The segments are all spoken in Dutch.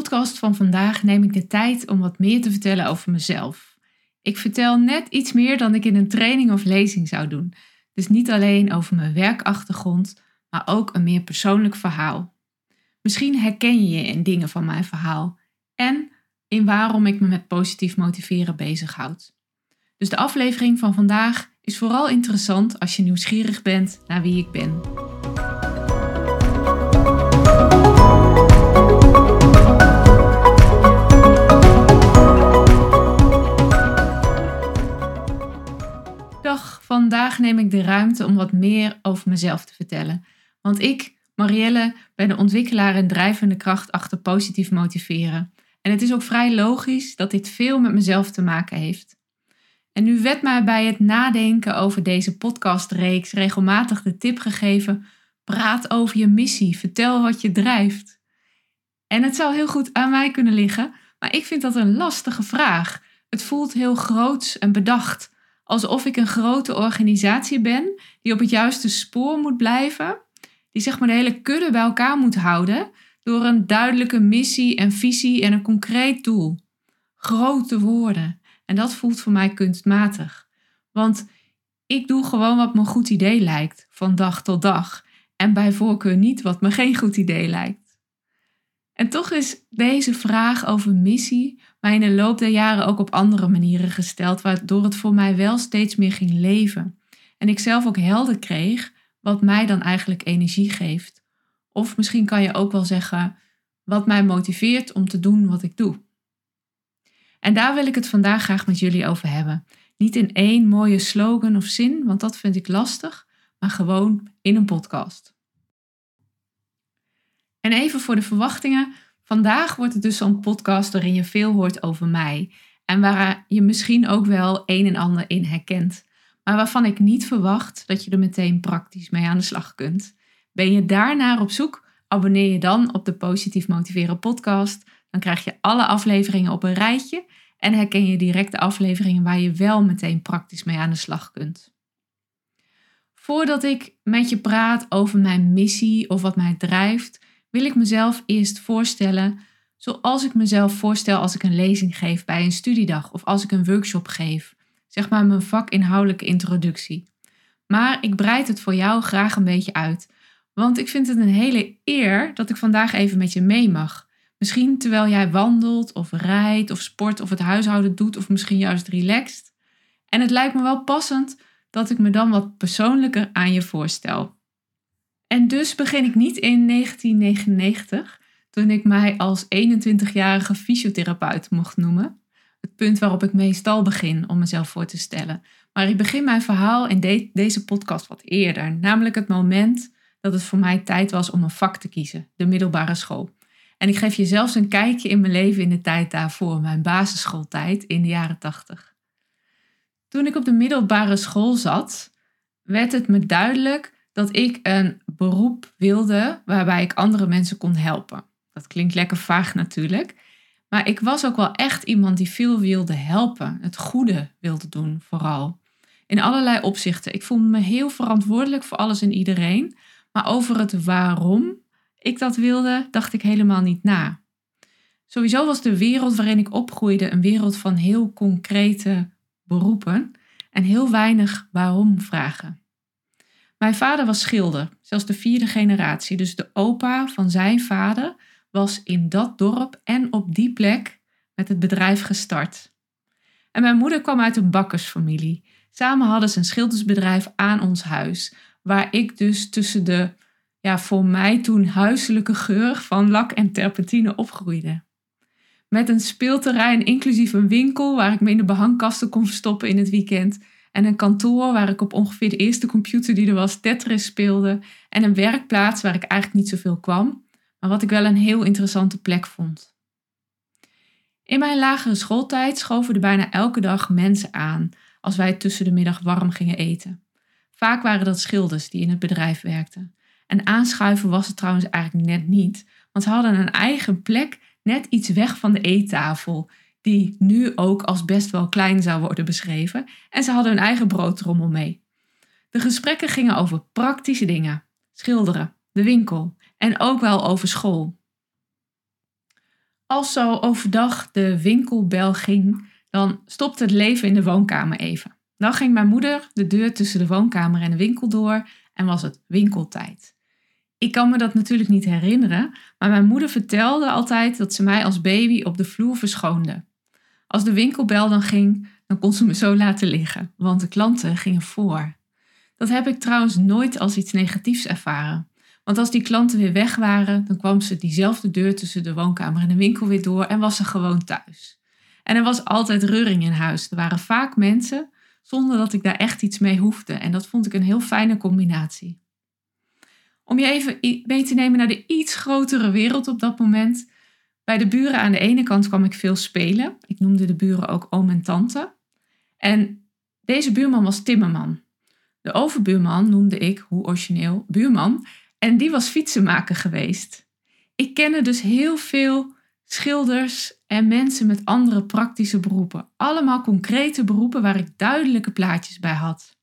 Podcast van vandaag neem ik de tijd om wat meer te vertellen over mezelf. Ik vertel net iets meer dan ik in een training of lezing zou doen. Dus niet alleen over mijn werkachtergrond, maar ook een meer persoonlijk verhaal. Misschien herken je je in dingen van mijn verhaal en in waarom ik me met positief motiveren bezighoud. Dus de aflevering van vandaag is vooral interessant als je nieuwsgierig bent naar wie ik ben. Vandaag neem ik de ruimte om wat meer over mezelf te vertellen. Want ik, Marielle, ben de ontwikkelaar en drijvende kracht achter positief motiveren. En het is ook vrij logisch dat dit veel met mezelf te maken heeft. En nu werd mij bij het nadenken over deze podcastreeks regelmatig de tip gegeven: praat over je missie, vertel wat je drijft. En het zou heel goed aan mij kunnen liggen, maar ik vind dat een lastige vraag. Het voelt heel groots en bedacht, alsof ik een grote organisatie ben die op het juiste spoor moet blijven, die zeg maar de hele kudde bij elkaar moet houden door een duidelijke missie en visie en een concreet doel. Grote woorden. En dat voelt voor mij kunstmatig. Want ik doe gewoon wat me een goed idee lijkt, van dag tot dag. En bij voorkeur niet wat me geen goed idee lijkt. En toch is deze vraag over missie mij in de loop der jaren ook op andere manieren gesteld, waardoor het voor mij wel steeds meer ging leven. En ik zelf ook helder kreeg wat mij dan eigenlijk energie geeft. Of misschien kan je ook wel zeggen wat mij motiveert om te doen wat ik doe. En daar wil ik het vandaag graag met jullie over hebben. Niet in één mooie slogan of zin, want dat vind ik lastig, maar gewoon in een podcast. En even voor de verwachtingen. Vandaag wordt het dus zo'n podcast waarin je veel hoort over mij. En waar je misschien ook wel een en ander in herkent. Maar waarvan ik niet verwacht dat je er meteen praktisch mee aan de slag kunt. Ben je daarnaar op zoek? Abonneer je dan op de Positief Motiveren podcast. Dan krijg je alle afleveringen op een rijtje en herken je direct de afleveringen waar je wel meteen praktisch mee aan de slag kunt. Voordat ik met je praat over mijn missie of wat mij drijft, wil ik mezelf eerst voorstellen zoals ik mezelf voorstel als ik een lezing geef bij een studiedag of als ik een workshop geef. Zeg maar mijn vakinhoudelijke introductie. Maar ik breid het voor jou graag een beetje uit, want ik vind het een hele eer dat ik vandaag even met je mee mag. Misschien terwijl jij wandelt of rijdt of sport of het huishouden doet of misschien juist relaxt. En het lijkt me wel passend dat ik me dan wat persoonlijker aan je voorstel. En dus begin ik niet in 1999, toen ik mij als 21-jarige fysiotherapeut mocht noemen. Het punt waarop ik meestal begin om mezelf voor te stellen. Maar ik begin mijn verhaal in deze podcast wat eerder, namelijk het moment dat het voor mij tijd was om een vak te kiezen, de middelbare school. En ik geef je zelfs een kijkje in mijn leven in de tijd daarvoor, mijn basisschooltijd in de jaren tachtig. Toen ik op de middelbare school zat, werd het me duidelijk dat ik een beroep wilde waarbij ik andere mensen kon helpen. Dat klinkt lekker vaag natuurlijk, maar ik was ook wel echt iemand die veel wilde helpen, het goede wilde doen vooral. In allerlei opzichten. Ik voelde me heel verantwoordelijk voor alles en iedereen, maar over het waarom ik dat wilde, dacht ik helemaal niet na. Sowieso was de wereld waarin ik opgroeide een wereld van heel concrete beroepen en heel weinig waarom vragen. Mijn vader was schilder, zelfs de vierde generatie, dus de opa van zijn vader was in dat dorp en op die plek met het bedrijf gestart. En mijn moeder kwam uit een bakkersfamilie. Samen hadden ze een schildersbedrijf aan ons huis, waar ik dus tussen de ja, voor mij toen huiselijke geur van lak en terpentine opgroeide. Met een speelterrein inclusief een winkel waar ik me in de behangkasten kon verstoppen in het weekend. En een kantoor waar ik op ongeveer de eerste computer die er was Tetris speelde. En een werkplaats waar ik eigenlijk niet zoveel kwam, maar wat ik wel een heel interessante plek vond. In mijn lagere schooltijd schoven er bijna elke dag mensen aan als wij tussen de middag warm gingen eten. Vaak waren dat schilders die in het bedrijf werkten. En aanschuiven was het trouwens eigenlijk net niet, want ze hadden een eigen plek net iets weg van de eettafel, die nu ook als best wel klein zou worden beschreven, en ze hadden hun eigen broodrommel mee. De gesprekken gingen over praktische dingen, schilderen, de winkel en ook wel over school. Als zo overdag de winkelbel ging, dan stopte het leven in de woonkamer even. Dan ging mijn moeder de deur tussen de woonkamer en de winkel door en was het winkeltijd. Ik kan me dat natuurlijk niet herinneren, maar mijn moeder vertelde altijd dat ze mij als baby op de vloer verschoonde. Als de winkelbel dan ging, dan kon ze me zo laten liggen, want de klanten gingen voor. Dat heb ik trouwens nooit als iets negatiefs ervaren. Want als die klanten weer weg waren, dan kwam ze diezelfde deur tussen de woonkamer en de winkel weer door en was ze gewoon thuis. En er was altijd reuring in huis. Er waren vaak mensen zonder dat ik daar echt iets mee hoefde. En dat vond ik een heel fijne combinatie. Om je even mee te nemen naar de iets grotere wereld op dat moment. Bij de buren aan de ene kant kwam ik veel spelen. Ik noemde de buren ook oom en tante. En deze buurman was timmerman. De overbuurman noemde ik, hoe origineel, buurman. En die was fietsenmaker geweest. Ik kende dus heel veel schilders en mensen met andere praktische beroepen. Allemaal concrete beroepen waar ik duidelijke plaatjes bij had.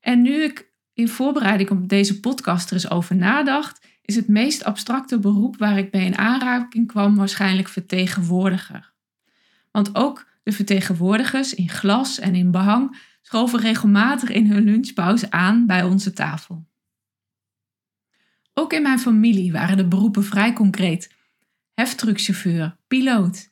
En nu ik in voorbereiding op deze podcast er eens over nadacht, is het meest abstracte beroep waar ik bij in aanraking kwam waarschijnlijk vertegenwoordiger. Want ook de vertegenwoordigers in glas en in behang schoven regelmatig in hun lunchpauze aan bij onze tafel. Ook in mijn familie waren de beroepen vrij concreet. Heftruckchauffeur, piloot.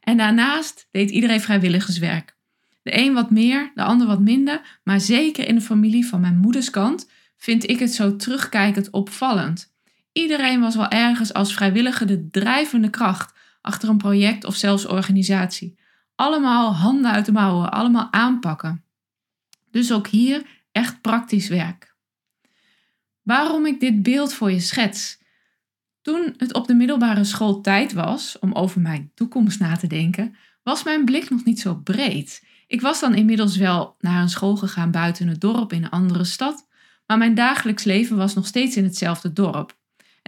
En daarnaast deed iedereen vrijwilligerswerk. De een wat meer, de ander wat minder, maar zeker in de familie van mijn moeders kant vind ik het zo terugkijkend opvallend. Iedereen was wel ergens als vrijwilliger de drijvende kracht achter een project of zelfs organisatie. Allemaal handen uit de mouwen, allemaal aanpakken. Dus ook hier echt praktisch werk. Waarom ik dit beeld voor je schets? Toen het op de middelbare school tijd was om over mijn toekomst na te denken, was mijn blik nog niet zo breed. Ik was dan inmiddels wel naar een school gegaan buiten het dorp in een andere stad, maar mijn dagelijks leven was nog steeds in hetzelfde dorp.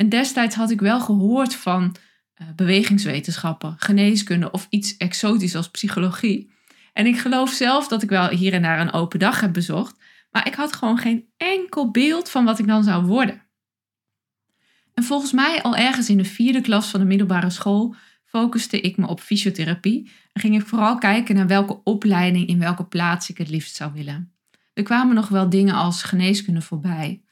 En destijds had ik wel gehoord van uh, bewegingswetenschappen, geneeskunde of iets exotisch als psychologie. En ik geloof zelf dat ik wel hier en daar een open dag heb bezocht, maar ik had gewoon geen enkel beeld van wat ik dan zou worden. En volgens mij al ergens in de vierde klas van de middelbare school focuste ik me op fysiotherapie en ging ik vooral kijken naar welke opleiding in welke plaats ik het liefst zou willen. Er kwamen nog wel dingen als geneeskunde voorbij.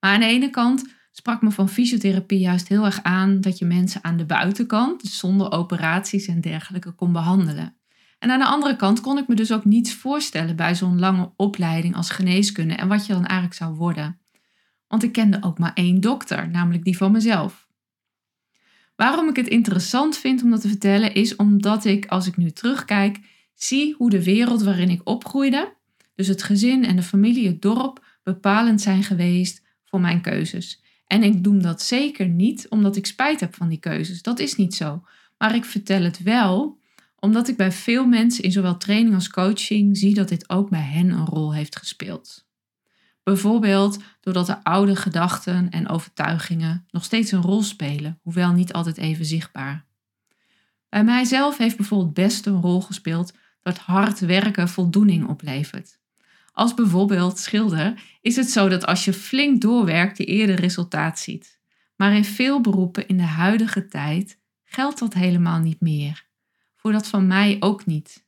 Maar aan de ene kant sprak me van fysiotherapie juist heel erg aan dat je mensen aan de buitenkant, dus zonder operaties en dergelijke, kon behandelen. En aan de andere kant kon ik me dus ook niets voorstellen bij zo'n lange opleiding als geneeskunde en wat je dan eigenlijk zou worden. Want ik kende ook maar één dokter, namelijk die van mezelf. Waarom ik het interessant vind om dat te vertellen, is omdat ik, als ik nu terugkijk, zie hoe de wereld waarin ik opgroeide, dus het gezin en de familie, het dorp, bepalend zijn geweest voor mijn keuzes. En ik doe dat zeker niet omdat ik spijt heb van die keuzes. Dat is niet zo. Maar ik vertel het wel omdat ik bij veel mensen in zowel training als coaching zie dat dit ook bij hen een rol heeft gespeeld. Bijvoorbeeld doordat de oude gedachten en overtuigingen nog steeds een rol spelen, hoewel niet altijd even zichtbaar. Bij mijzelf heeft bijvoorbeeld best een rol gespeeld dat hard werken voldoening oplevert. Als bijvoorbeeld schilder is het zo dat als je flink doorwerkt je eerder resultaat ziet. Maar in veel beroepen in de huidige tijd geldt dat helemaal niet meer. Voor dat van mij ook niet.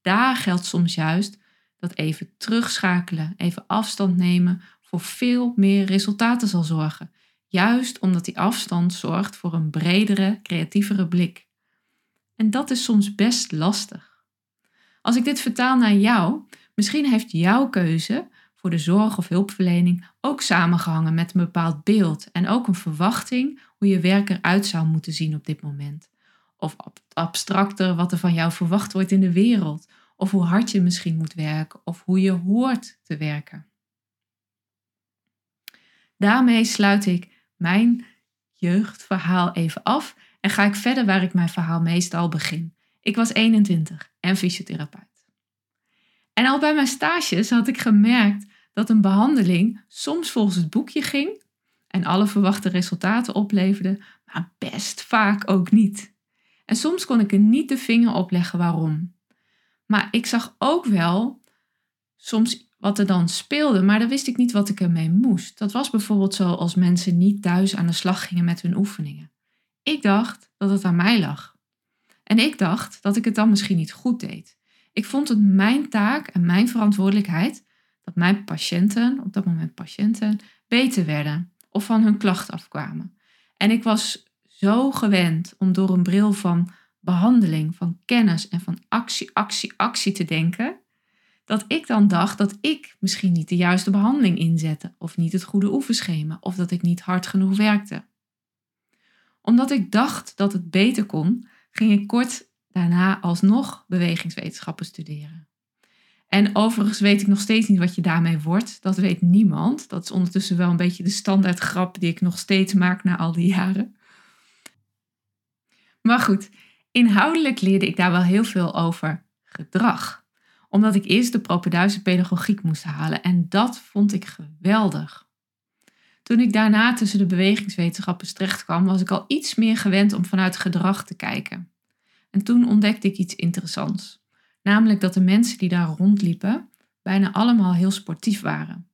Daar geldt soms juist dat even terugschakelen, even afstand nemen voor veel meer resultaten zal zorgen. Juist omdat die afstand zorgt voor een bredere, creatievere blik. En dat is soms best lastig. Als ik dit vertaal naar jou, misschien heeft jouw keuze voor de zorg of hulpverlening ook samengehangen met een bepaald beeld en ook een verwachting hoe je werk eruit zou moeten zien op dit moment. Of abstracter wat er van jou verwacht wordt in de wereld of hoe hard je misschien moet werken of hoe je hoort te werken. Daarmee sluit ik mijn jeugdverhaal even af en ga ik verder waar ik mijn verhaal meestal begin. Ik was 21 en fysiotherapeut. En al bij mijn stages had ik gemerkt dat een behandeling soms volgens het boekje ging en alle verwachte resultaten opleverde, maar best vaak ook niet. En soms kon ik er niet de vinger op leggen waarom. Maar ik zag ook wel soms wat er dan speelde, maar dan wist ik niet wat ik ermee moest. Dat was bijvoorbeeld zo als mensen niet thuis aan de slag gingen met hun oefeningen. Ik dacht dat het aan mij lag. En ik dacht dat ik het dan misschien niet goed deed. Ik vond het mijn taak en mijn verantwoordelijkheid dat mijn patiënten, op dat moment patiënten, beter werden of van hun klacht afkwamen. En ik was zo gewend om door een bril van behandeling, van kennis en van actie, actie, actie te denken, dat ik dan dacht dat ik misschien niet de juiste behandeling inzette, of niet het goede oefenschema, of dat ik niet hard genoeg werkte. Omdat ik dacht dat het beter kon, ging ik kort daarna alsnog bewegingswetenschappen studeren. En overigens weet ik nog steeds niet wat je daarmee wordt. Dat weet niemand. Dat is ondertussen wel een beetje de standaard grap die ik nog steeds maak na al die jaren. Maar goed, inhoudelijk leerde ik daar wel heel veel over gedrag. Omdat ik eerst de propeduise pedagogiek moest halen en dat vond ik geweldig. Toen ik daarna tussen de bewegingswetenschappen terecht kwam, was ik al iets meer gewend om vanuit gedrag te kijken. En toen ontdekte ik iets interessants. Namelijk dat de mensen die daar rondliepen bijna allemaal heel sportief waren.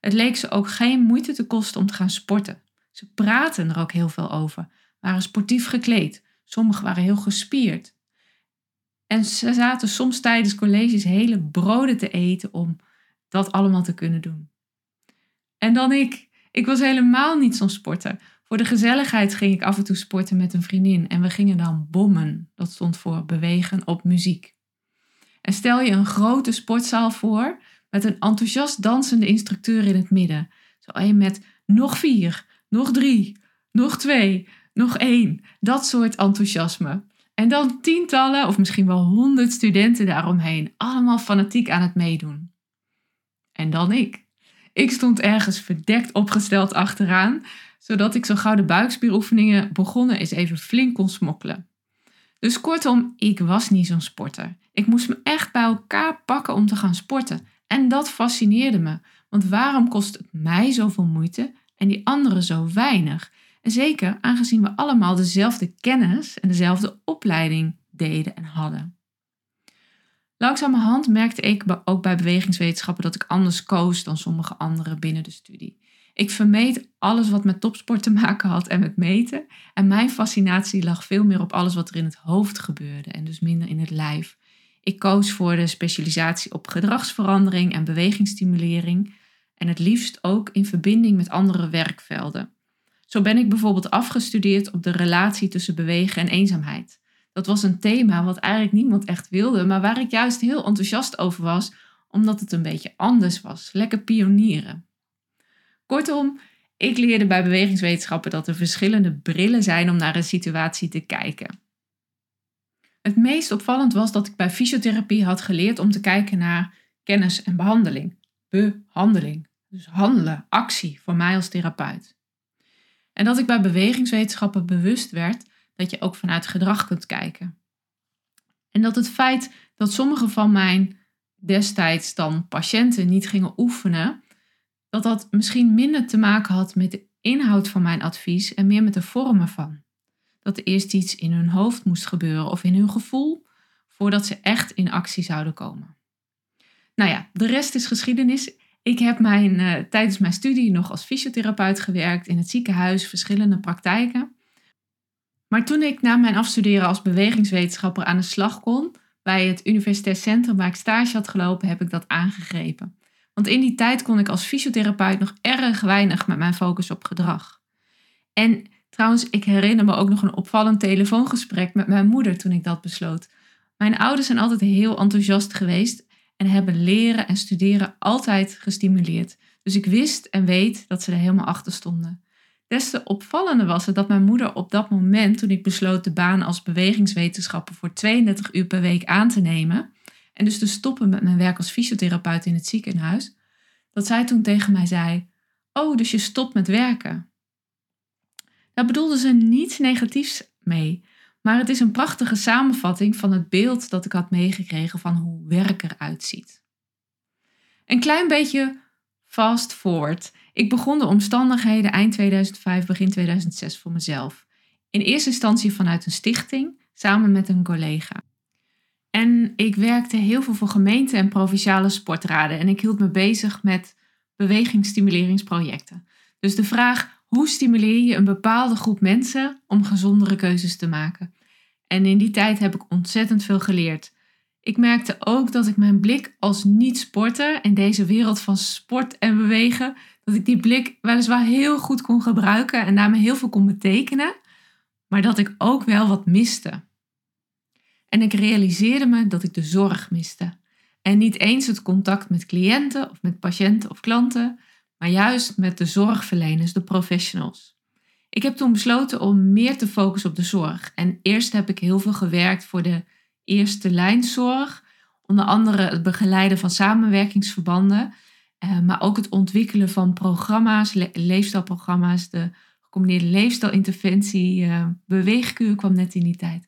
Het leek ze ook geen moeite te kosten om te gaan sporten. Ze praten er ook heel veel over, waren sportief gekleed. Sommigen waren heel gespierd. En ze zaten soms tijdens colleges hele broden te eten om dat allemaal te kunnen doen. En dan ik. Ik was helemaal niet zo'n sporter. Voor de gezelligheid ging ik af en toe sporten met een vriendin en we gingen dan bommen. Dat stond voor bewegen op muziek. En stel je een grote sportzaal voor met een enthousiast dansende instructeur in het midden. Zo een met nog vier, nog drie, nog twee, nog één. Dat soort enthousiasme. En dan tientallen of misschien wel honderd studenten daaromheen, allemaal fanatiek aan het meedoen. En dan ik. Ik stond ergens verdekt opgesteld achteraan, zodat ik zo gauw de buikspieroefeningen begonnen eens even flink kon smokkelen. Dus kortom, ik was niet zo'n sporter. Ik moest me echt bij elkaar pakken om te gaan sporten. En dat fascineerde me. Want waarom kost het mij zoveel moeite en die anderen zo weinig? En zeker aangezien we allemaal dezelfde kennis en dezelfde opleiding deden en hadden. Langzamerhand merkte ik ook bij bewegingswetenschappen dat ik anders koos dan sommige anderen binnen de studie. Ik vermeed alles wat met topsport te maken had en met meten. En mijn fascinatie lag veel meer op alles wat er in het hoofd gebeurde en dus minder in het lijf. Ik koos voor de specialisatie op gedragsverandering en bewegingsstimulering en het liefst ook in verbinding met andere werkvelden. Zo ben ik bijvoorbeeld afgestudeerd op de relatie tussen bewegen en eenzaamheid. Dat was een thema wat eigenlijk niemand echt wilde, maar waar ik juist heel enthousiast over was, omdat het een beetje anders was. Lekker pionieren. Kortom, ik leerde bij bewegingswetenschappen dat er verschillende brillen zijn om naar een situatie te kijken. Het meest opvallend was dat ik bij fysiotherapie had geleerd om te kijken naar kennis en behandeling. Behandeling. Dus handelen, actie voor mij als therapeut. En dat ik bij bewegingswetenschappen bewust werd dat je ook vanuit gedrag kunt kijken. En dat het feit dat sommige van mijn destijds dan patiënten niet gingen oefenen, dat dat misschien minder te maken had met de inhoud van mijn advies en meer met de vormen van. Dat er eerst iets in hun hoofd moest gebeuren of in hun gevoel voordat ze echt in actie zouden komen. Nou ja, de rest is geschiedenis. Ik heb mijn, uh, tijdens mijn studie nog als fysiotherapeut gewerkt in het ziekenhuis, verschillende praktijken. Maar toen ik na mijn afstuderen als bewegingswetenschapper aan de slag kon, bij het Universitair Centrum waar ik stage had gelopen, heb ik dat aangegrepen. Want in die tijd kon ik als fysiotherapeut nog erg weinig met mijn focus op gedrag. En trouwens, ik herinner me ook nog een opvallend telefoongesprek met mijn moeder toen ik dat besloot. Mijn ouders zijn altijd heel enthousiast geweest en hebben leren en studeren altijd gestimuleerd. Dus ik wist en weet dat ze er helemaal achter stonden. Des te opvallender was het dat mijn moeder op dat moment, toen ik besloot de baan als bewegingswetenschapper voor 32 uur per week aan te nemen, en dus te stoppen met mijn werk als fysiotherapeut in het ziekenhuis, dat zij toen tegen mij zei: Oh, dus je stopt met werken. Daar bedoelde ze niets negatiefs mee, maar het is een prachtige samenvatting van het beeld dat ik had meegekregen van hoe werk eruit ziet. Een klein beetje fast forward. Ik begon de omstandigheden eind 2005, begin 2006 voor mezelf. In eerste instantie vanuit een stichting, samen met een collega. En ik werkte heel veel voor gemeenten en provinciale sportraden. En ik hield me bezig met bewegingsstimuleringsprojecten. Dus de vraag, hoe stimuleer je een bepaalde groep mensen om gezondere keuzes te maken? En in die tijd heb ik ontzettend veel geleerd. Ik merkte ook dat ik mijn blik als niet-sporter in deze wereld van sport en bewegen, dat ik die blik weliswaar heel goed kon gebruiken en daarmee heel veel kon betekenen, maar dat ik ook wel wat miste. En ik realiseerde me dat ik de zorg miste. En niet eens het contact met cliënten of met patiënten of klanten, maar juist met de zorgverleners, de professionals. Ik heb toen besloten om meer te focussen op de zorg. En eerst heb ik heel veel gewerkt voor de eerste lijnzorg, onder andere het begeleiden van samenwerkingsverbanden, eh, maar ook het ontwikkelen van programma's, leefstijlprogramma's, de gecombineerde leefstijlinterventie, uh, beweegkuur kwam net in die tijd.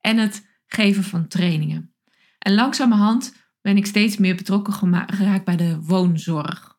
En het geven van trainingen. En langzamerhand ben ik steeds meer betrokken geraakt bij de woonzorg.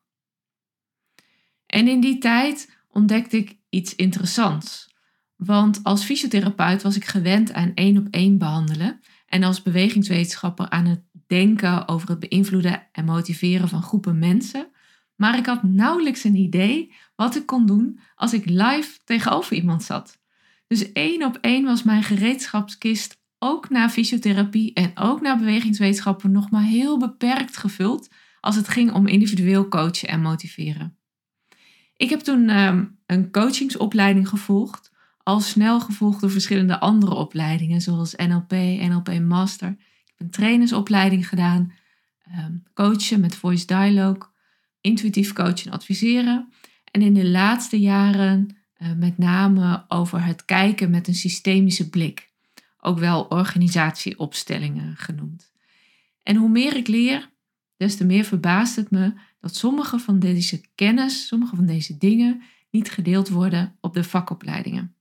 En in die tijd ontdekte ik iets interessants. Want als fysiotherapeut was ik gewend aan één op één behandelen en als bewegingswetenschapper aan het denken over het beïnvloeden en motiveren van groepen mensen. Maar ik had nauwelijks een idee wat ik kon doen als ik live tegenover iemand zat. Dus één op één was mijn gereedschapskist ook na fysiotherapie en ook na bewegingswetenschappen nog maar heel beperkt gevuld als het ging om individueel coachen en motiveren. Ik heb toen ehm, een coachingsopleiding gevolgd, al snel gevolgd door verschillende andere opleidingen, zoals NLP, NLP Master. Ik heb een trainersopleiding gedaan, ehm, coachen met voice dialogue, intuïtief coachen en adviseren. En in de laatste jaren uh, met name over het kijken met een systemische blik ook wel organisatieopstellingen genoemd. En hoe meer ik leer, des te meer verbaast het me dat sommige van deze kennis, sommige van deze dingen niet gedeeld worden op de vakopleidingen.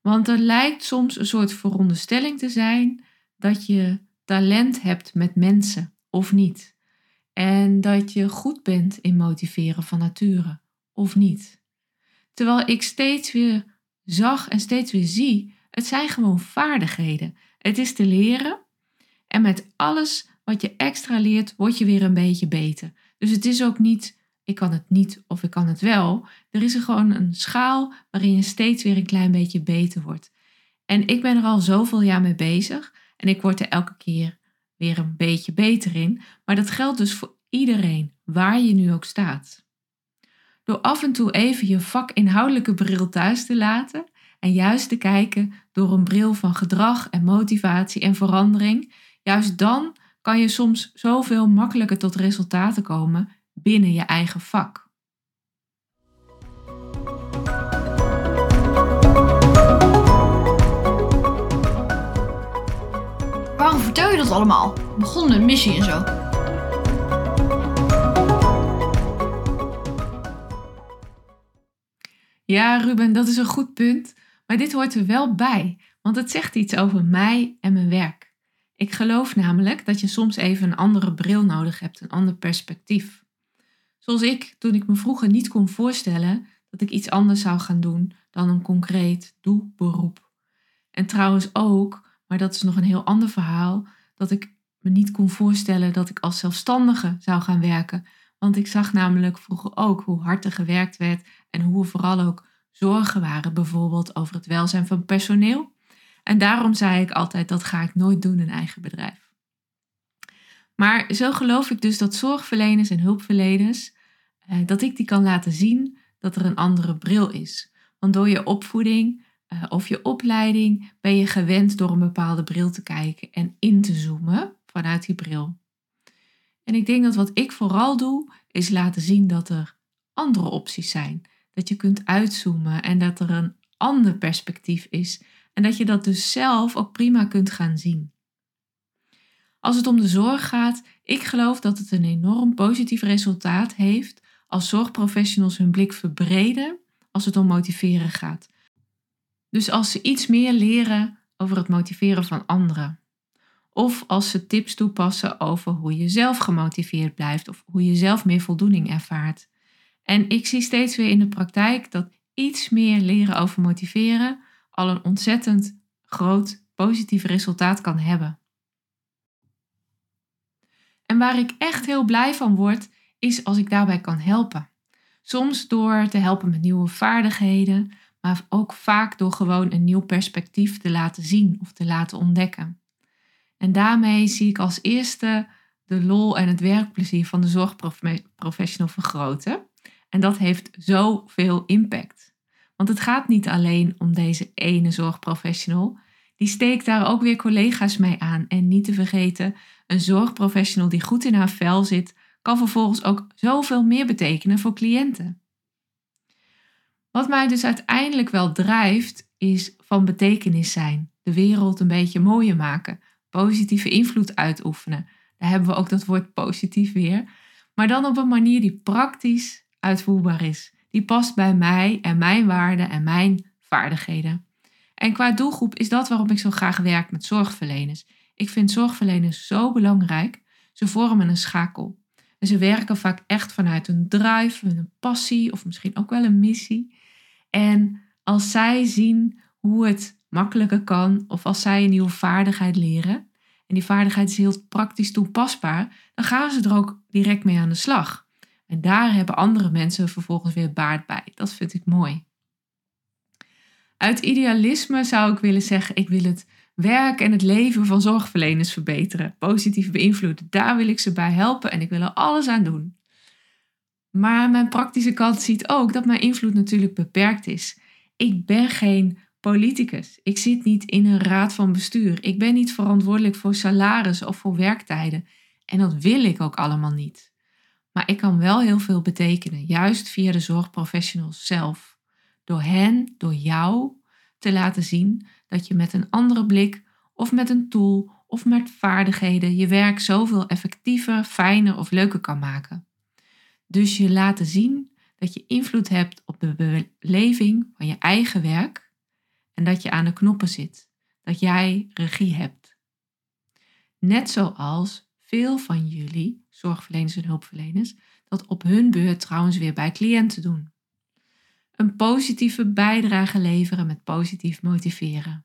Want er lijkt soms een soort veronderstelling te zijn dat je talent hebt met mensen of niet. En dat je goed bent in motiveren van nature of niet. Terwijl ik steeds weer zag en steeds weer zie het zijn gewoon vaardigheden. Het is te leren. En met alles wat je extra leert, word je weer een beetje beter. Dus het is ook niet, ik kan het niet of ik kan het wel. Er is er gewoon een schaal waarin je steeds weer een klein beetje beter wordt. En ik ben er al zoveel jaar mee bezig. En ik word er elke keer weer een beetje beter in. Maar dat geldt dus voor iedereen, waar je nu ook staat. Door af en toe even je vakinhoudelijke bril thuis te laten en juist te kijken door een bril van gedrag en motivatie en verandering, juist dan kan je soms zoveel makkelijker tot resultaten komen binnen je eigen vak. Waarom vertel je dat allemaal? Begon met missie en zo. Ja, Ruben, dat is een goed punt. Maar dit hoort er wel bij, want het zegt iets over mij en mijn werk. Ik geloof namelijk dat je soms even een andere bril nodig hebt, een ander perspectief. Zoals ik, toen ik me vroeger niet kon voorstellen dat ik iets anders zou gaan doen dan een concreet doelberoep. En trouwens ook, maar dat is nog een heel ander verhaal, dat ik me niet kon voorstellen dat ik als zelfstandige zou gaan werken. Want ik zag namelijk vroeger ook hoe hard er gewerkt werd en hoe er vooral ook zorgen waren, bijvoorbeeld over het welzijn van personeel. En daarom zei ik altijd, dat ga ik nooit doen in eigen bedrijf. Maar zo geloof ik dus dat zorgverleners en hulpverleners, eh, dat ik die kan laten zien dat er een andere bril is. Want door je opvoeding eh, of je opleiding ben je gewend door een bepaalde bril te kijken en in te zoomen vanuit die bril. En ik denk dat wat ik vooral doe, is laten zien dat er andere opties zijn dat je kunt uitzoomen en dat er een ander perspectief is. En dat je dat dus zelf ook prima kunt gaan zien. Als het om de zorg gaat, ik geloof dat het een enorm positief resultaat heeft als zorgprofessionals hun blik verbreden als het om motiveren gaat. Dus als ze iets meer leren over het motiveren van anderen. Of als ze tips toepassen over hoe je zelf gemotiveerd blijft of hoe je zelf meer voldoening ervaart. En ik zie steeds weer in de praktijk dat iets meer leren over motiveren al een ontzettend groot positief resultaat kan hebben. En waar ik echt heel blij van word, is als ik daarbij kan helpen. Soms door te helpen met nieuwe vaardigheden, maar ook vaak door gewoon een nieuw perspectief te laten zien of te laten ontdekken. En daarmee zie ik als eerste de lol en het werkplezier van de zorgprofessional vergroten. En dat heeft zoveel impact. Want het gaat niet alleen om deze ene zorgprofessional. Die steekt daar ook weer collega's mee aan. En niet te vergeten, een zorgprofessional die goed in haar vel zit, kan vervolgens ook zoveel meer betekenen voor cliënten. Wat mij dus uiteindelijk wel drijft, is van betekenis zijn. De wereld een beetje mooier maken. Positieve invloed uitoefenen. Daar hebben we ook dat woord positief weer. Maar dan op een manier die praktisch uitvoerbaar is. Die past bij mij en mijn waarden en mijn vaardigheden. En qua doelgroep is dat waarom ik zo graag werk met zorgverleners. Ik vind zorgverleners zo belangrijk. Ze vormen een schakel. En ze werken vaak echt vanuit een drive, een passie of misschien ook wel een missie. En als zij zien hoe het makkelijker kan, of als zij een nieuwe vaardigheid leren, en die vaardigheid is heel praktisch toepasbaar, dan gaan ze er ook direct mee aan de slag. En daar hebben andere mensen vervolgens weer baard bij. Dat vind ik mooi. Uit idealisme zou ik willen zeggen: ik wil het werk en het leven van zorgverleners verbeteren, positief beïnvloeden. Daar wil ik ze bij helpen en ik wil er alles aan doen. Maar mijn praktische kant ziet ook dat mijn invloed natuurlijk beperkt is. Ik ben geen politicus. Ik zit niet in een raad van bestuur. Ik ben niet verantwoordelijk voor salaris of voor werktijden. En dat wil ik ook allemaal niet. Maar ik kan wel heel veel betekenen, juist via de zorgprofessionals zelf. Door hen, door jou, te laten zien dat je met een andere blik of met een tool of met vaardigheden je werk zoveel effectiever, fijner of leuker kan maken. Dus je laten zien dat je invloed hebt op de beleving van je eigen werk en dat je aan de knoppen zit, dat jij regie hebt. Net zoals veel van jullie, zorgverleners en hulpverleners, dat op hun beurt trouwens weer bij cliënten doen. Een positieve bijdrage leveren met positief motiveren.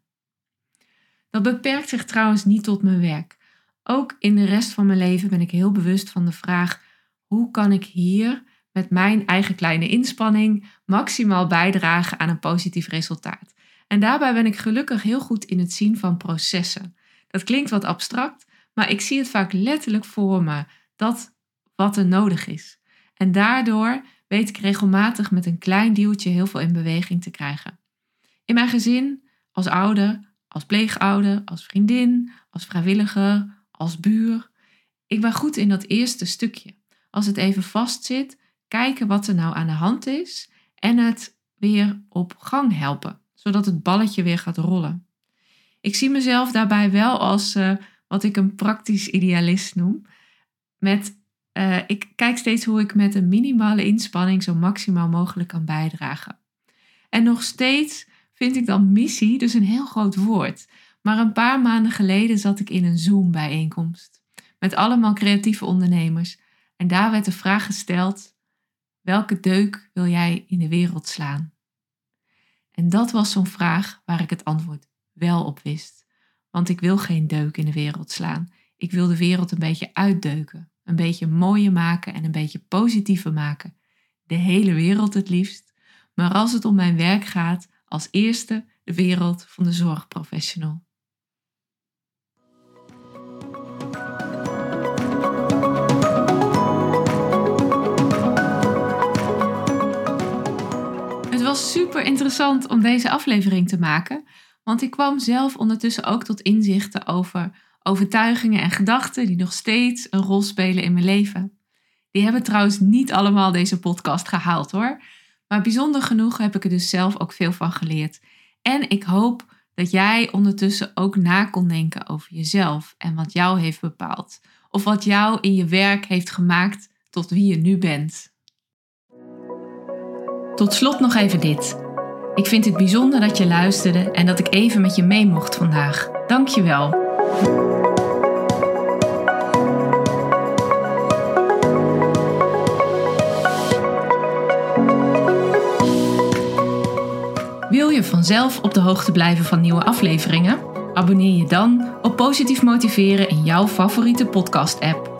Dat beperkt zich trouwens niet tot mijn werk. Ook in de rest van mijn leven ben ik heel bewust van de vraag: hoe kan ik hier met mijn eigen kleine inspanning maximaal bijdragen aan een positief resultaat? En daarbij ben ik gelukkig heel goed in het zien van processen. Dat klinkt wat abstract, maar ik zie het vaak letterlijk voor me, dat wat er nodig is. En daardoor weet ik regelmatig met een klein duwtje heel veel in beweging te krijgen. In mijn gezin, als ouder, als pleegouder, als vriendin, als vrijwilliger, als buur. Ik ben goed in dat eerste stukje. Als het even vastzit, kijken wat er nou aan de hand is en het weer op gang helpen, zodat het balletje weer gaat rollen. Ik zie mezelf daarbij wel als uh, wat ik een praktisch idealist noem. Met, uh, ik kijk steeds hoe ik met een minimale inspanning zo maximaal mogelijk kan bijdragen. En nog steeds vind ik dan missie dus een heel groot woord. Maar een paar maanden geleden zat ik in een Zoom-bijeenkomst met allemaal creatieve ondernemers. En daar werd de vraag gesteld: welke deuk wil jij in de wereld slaan? En dat was zo'n vraag waar ik het antwoord wel op wist. Want ik wil geen deuk in de wereld slaan. Ik wil de wereld een beetje uitdeuken, een beetje mooier maken en een beetje positiever maken. De hele wereld het liefst. Maar als het om mijn werk gaat, als eerste de wereld van de zorgprofessional. Het was super interessant om deze aflevering te maken, want ik kwam zelf ondertussen ook tot inzichten over overtuigingen en gedachten die nog steeds een rol spelen in mijn leven. Die hebben trouwens niet allemaal deze podcast gehaald hoor. Maar bijzonder genoeg heb ik er dus zelf ook veel van geleerd. En ik hoop dat jij ondertussen ook na kon denken over jezelf en wat jou heeft bepaald. Of wat jou in je werk heeft gemaakt tot wie je nu bent. Tot slot nog even dit. Ik vind het bijzonder dat je luisterde en dat ik even met je mee mocht vandaag. Dank je wel. Wil je vanzelf op de hoogte blijven van nieuwe afleveringen? Abonneer je dan op Positief Motiveren in jouw favoriete podcast-app.